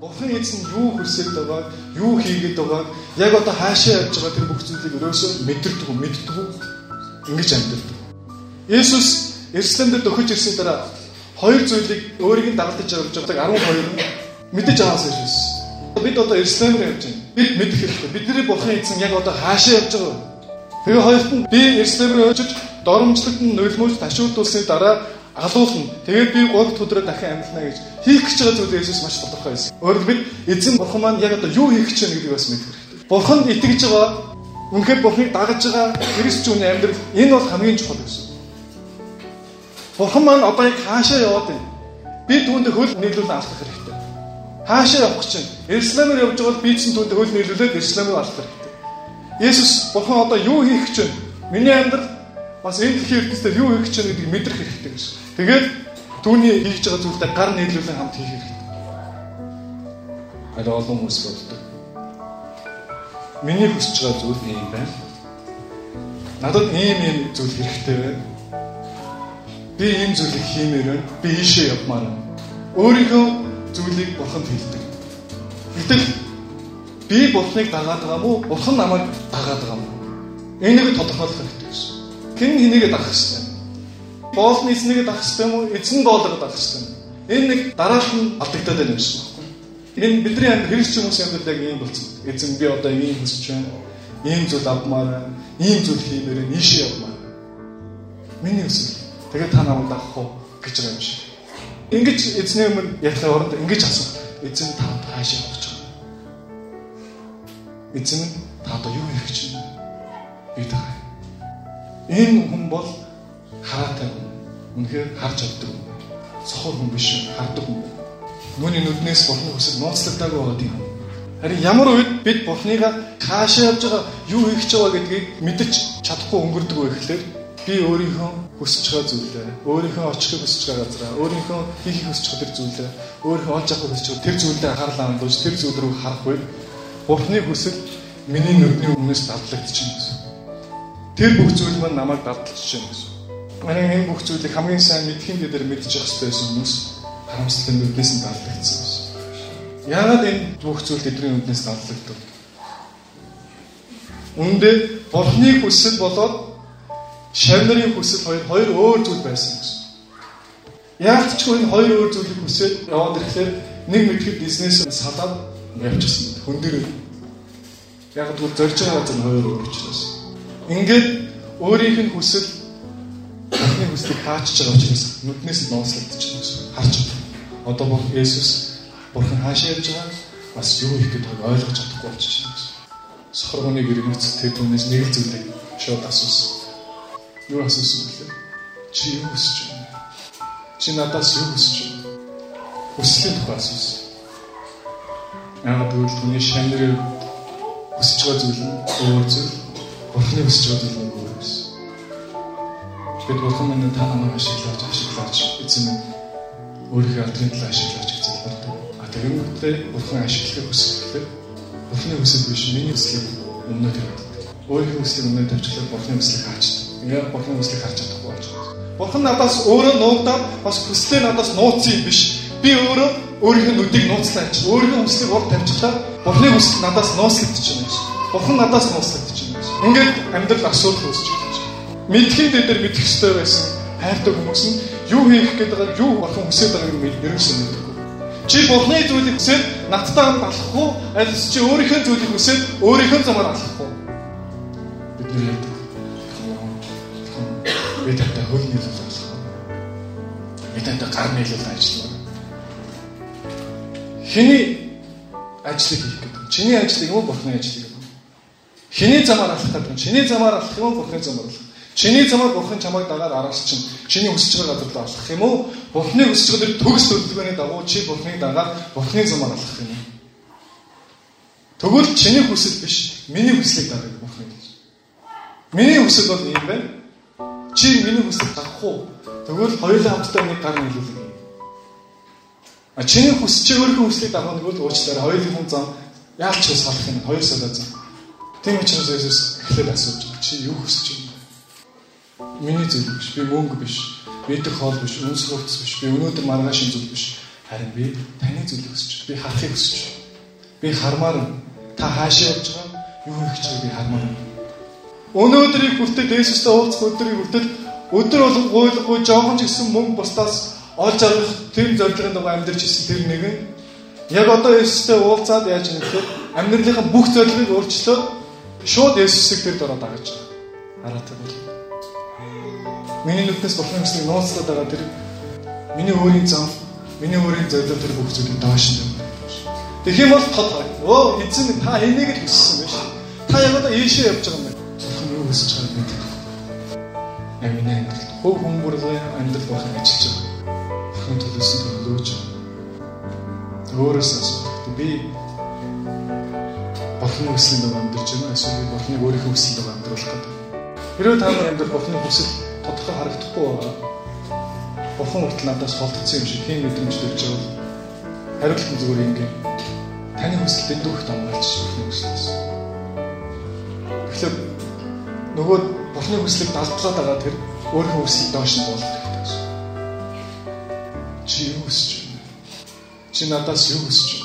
Бурхан эзэн юу хүсэж байгааг, юу хийгээд байгааг, яг одоо хаашаа явж байгаа тэр бүх зүйлийг өрөөсөө мэдэрдэг үү, мэддэг үү? Ингэж амьдэрдэг. Есүс Иерусалимд дөхөж ирсэн дараа хоёр зүйлийг өөрийг нь дагалтаж явж байгааг 12 мэдэж аваасан Есүс. Бид одоо Иерусалимд явж байна. Бид мэдэх хэрэгтэй. Бидний Бурхан эзэн яг одоо хаашаа явж байгаа вэ? Тэгээ хоёрт нь би Иерусалимд очиж доромжлогт нь нулимж ташуулдуулсны дараа алуулна. Тэгээд би 3 дахь өдрөө дахин амьдлана гэж хийх гэж байгаа зүйлээ Иесус маш тодорхой байсан. Өөрөөр бид эзэн бурхан маань яг одоо юу хийх гэж байна гэдгийг бас мэдэх хэрэгтэй. Бурханд итгэж байгаа, үнэхээр бурханыг дагаж байгаа Христчүүний амьдрал энэ бол хамгийн чухал гэсэн. Бурхан маань одоо яг хаашаа яваад байна? Би түүндээ хөл нийлүүлэн алхах хэрэгтэй. Хаашаа явах гэж байна? Иерусалимээр явж байгаа бол би ч түүндээ хөл нийлүүлээд Иерусалимээр алхах хэрэгтэй. Есүс бурхан одоо юу хийх гэж байна? Миний амьдрал бас энэ дэлхийн ертөнцийн юу хийх гэж гэдгийг мэдрэх хэрэгтэй гэсэн. Тэгээд түүний хийж байгаа зүйлдээ гар нийлүүлэн хамт хийх хэрэгтэй. Аль олон хүмүүс боддог. Миний хүсэж байгаа зүйл ийм байна. Надад ийм ийм зүйл хэрэгтэй байна. Би ийм зүйлийг хиймээр байна. Би ийшээ явмаар байна. Өөрийнхөө зүйлийг бурханд хэлдэг. Гэтэл би бурхныг дагаад байгаа мó? Бурхан намайг дагаад байгаа мó? Энийг тодорхойлох хэрэгтэй гэсэн. Хэн хэнийг дагах ёстой? Боолны эзнийг дах хэрэгтэй юм уу? Эзэн боолыг дах хэрэгтэй юм. Энэ нэг дараах нь алдагдаад байна гэсэн үг. Энэ бидний амьд хэрэгч хүмүүс амьд яг ийм болсон. Эзэн би одоо ийм хүсэж байна. Ийм зүйл авмаар байна. Ийм зүйл хиймээр байна. Ийшээ явмаар. Миний өсөл. Тэгээд та намайг дагах уу гэж байгаа юм шиг. Ингэж эзний өмнө ярихын оронд ингэж асуух. Эзэн та хаашаа явах гэж байна? Эзэн та одоо юу хийх гэж байна? Би та. Энэ хүн бол хараатай хүн. Үнэхээр харж чаддаг хүн. Сохор хүн биш, хардаг хүн. Нүуний нүднээс бурхны хүсэл нууцлагдаагүй байгаа юм. Харин ямар үед бид бурхныгаа хаашаа явж байгаа, юу хийх гэж байгаа гэдгийг мэдэж чадахгүй өнгөрдөг вэ гэхлээр би өөрийнхөө хүсэж байгаа зүйлээ, өөрийнхөө очихыг хүсэж байгаа газараа, өөрийнхөө хийхийг хүсэж байгаа тэр зүйлээ, өөрийнхөө олж авахыг хүсэж байгаа тэр зүйлдээ анхаарлаа хандуулж тэр зүйл рүү харах үед бурхны хүсэл миний нүдний өмнөөс дадлагдчихна гэсэн. Тэр бүх зүйл маань намайг дадлчихна гэсэн. Манай энэ бүх зүйлийг хамгийн сайн мэдхийн дээр мэдчих байсан хүмүүс харамсалтай нүднээс нь далдагдсан байсан. Яагаад энэ бүх зүйл тэдний нүднээс далдагдав? Үндэ Бурхны хүсэл болоод шавнарын хүсэл хоёр хоёр өөр зүйл байсан гэсэн. Яг ч энэ хоёр өөр зүйлийг хүсээд яваад ирэхээр нэг мэтгэд бизнес салаад явчихсан. Хүн дээр яг тэгвэл зорж байгаа зүйл хоёр өөр учраас. Ингээд өөрийнх нь хүсэл Бурхны хүслийг хаачж байгаа учраас нүднээс нь нууцлагдчихна гэсэн. Харж байна. Одоо бүх Есүс Бурхан хаашаа явж байгаа бас юу гэж байгааг ойлгож чадахгүй болчихсон гэсэн. Сохоргоны гэрнэц тэр түнээс нэг л зүйлийг шууд асуусан. Юу асуусан бэ? Чи юу хүсэж байна? Чи надаас юу хүсэж байна? Хүслийн тухай асуусан. Яг тэгвэл түүний шанрыг хүсэж байгаа зүйл нь өөр зүйл. Бурхны хүсэж байгаа зүйл нь. Бид бурхан минь та намайг ашиглаж ашиглаж эзэн минь өөрийнхөө алдрын талаа ашиглаж гэж залбирдаг. А тэгэнгүүтээ бурхан ашиглахыг хүсэхдээ бурханы хүсэл биш миний хүслийг өмнө тавьдаг. Өөрийнхөө хүслийг өмнө тавьчихлаа бурханы хүслийг хаачдаг. Яг бурханы хүслийг харж чадахгүй болж байна. Бурхан надаас өөрөө нуугдаад бас хүслээ надаас нууцсан биш. Би өөрөө өөрийнхөө нүдийг нууцлаач. Өөрийнхөө хүслийг урд тавьчихлаа бурханы хүсэл надаас нууцлагдчихна гэж. Бурхан надаас нууцлагдчихна гэж. Ингээд амьдрал асуудал байна мэдхийн дээр мэдэх хэрэгтэй байсан хайртай хүмүүс нь юу хийх гээд байгааг юу болох хүсэж байгааг нь ерөөсөө мэдгүй. Чи Бурхны зүйлийг хүсээд надтай хамт уу? Аль чи өөрийнхөө зүйлийг хүсээд өөрийнхөө замаар алхах уу? Бидний ярьдаг. Би тантай хөл нийлүүл алхах. Би тантай гар нийлүүл ажиллана. Хэний ажлыг хийх гэдэг. Чиний ажлыг юм уу Бурхны ажлыг юм уу? Хэний замаар алхах гэдэг. Чиний замаар алхах юм уу Бурхны замаар алхах? Чиний замаар бурхан чамайг дагаад араас чинь чиний хүсэж байгаа газар руу алхах юм уу? Бурханы хүсэж байгаа төгс төлөвлөгөөний дагуу чи бурханыг дагаад бурханы замаар алхах юм? Тэгвэл чиний хүсэл биш, миний хүслийг дагах бурхан гэж. Миний хүсэл бол юм байна. Чи миний хүслийг дагах уу? Тэгвэл хоёулаа хамтдаа нэг гар нийлүүлэх юм. А чиний хүсэж чи өөрийнхөө хүслийг дагах нь бол уучлаарай. Хоёулын зам яалч салах юм. Хоёр солио зам. Тийм учраас Иесус эхлээд асууж чи юу хүсэж байна? Миний зүйл биш. Би мөнгө биш. Мэдэх хоол биш. Үнс хувцс биш. Би өнөөдөр маргааш зүйл биш. Харин би таны зүйлийг хүсэж байна. Би харахыг хүсэж байна. Би хармаар та хаашаа явж байгаа юу хийх гэж би хармаар. Өнөөдрийг хүртэл Есүстэй уулзах өдрийг хүртэл өдөр болгон гуйлгүй жоохон ч гэсэн мөнгө бусдаас олж авах тэм зорилгын дагуу амьдарч ирсэн тэр нэгэн яг одоо Есүстэй уулзаад яаж гэхээр амьдралынхаа бүх зорилгыг өөрчлөөд шууд Есүсийг тэр дороо дагаж байгаа. Хараатай бол. Миний нүднээс Бурхны хүслийг нууцлаад байгаа тэр миний өөрийн зам, миний өөрийн зорилго тэр бүх зүйлийг доош нь. Тэгэх юм бол тод өө эзэн та энийг л хүссэн байж. Та яг одоо ийшээ явж байгаа юм байна. Бурхан юу хүсэж байгааг мэддэг. Яг миний амьдрал хөв хүмүүрийн амьдрал байхыг ажиллаж байгаа. Бурхан төлөөсөн төлөөж өөрөөс асуух. Би Бурханы хүслийн дагуу амьдарч байна. Эсвэл Бурханы өөрийнхөө хүслийн дагуу амьдрах гэдэг. Хэрвээ та нар амьдрал Бурханы хүсэл тодорхой харагдахгүй байгаа. Бурхан хүртэл надаас холдсон юм шиг тийм мэдрэмж төрж байгаа. Хариулт нь зүгээр ингэ. Таны хүсэлтэд дүүх дамгаалж Бурханы хүслээс. Тэгэхээр нөгөө Бурханы хүслийг далдлаад байгаа тэр өөрийнхөө хүслийг доош нь болгох хэрэгтэй. Чи юу хүсэж байна? Чи надаас юу хүсэж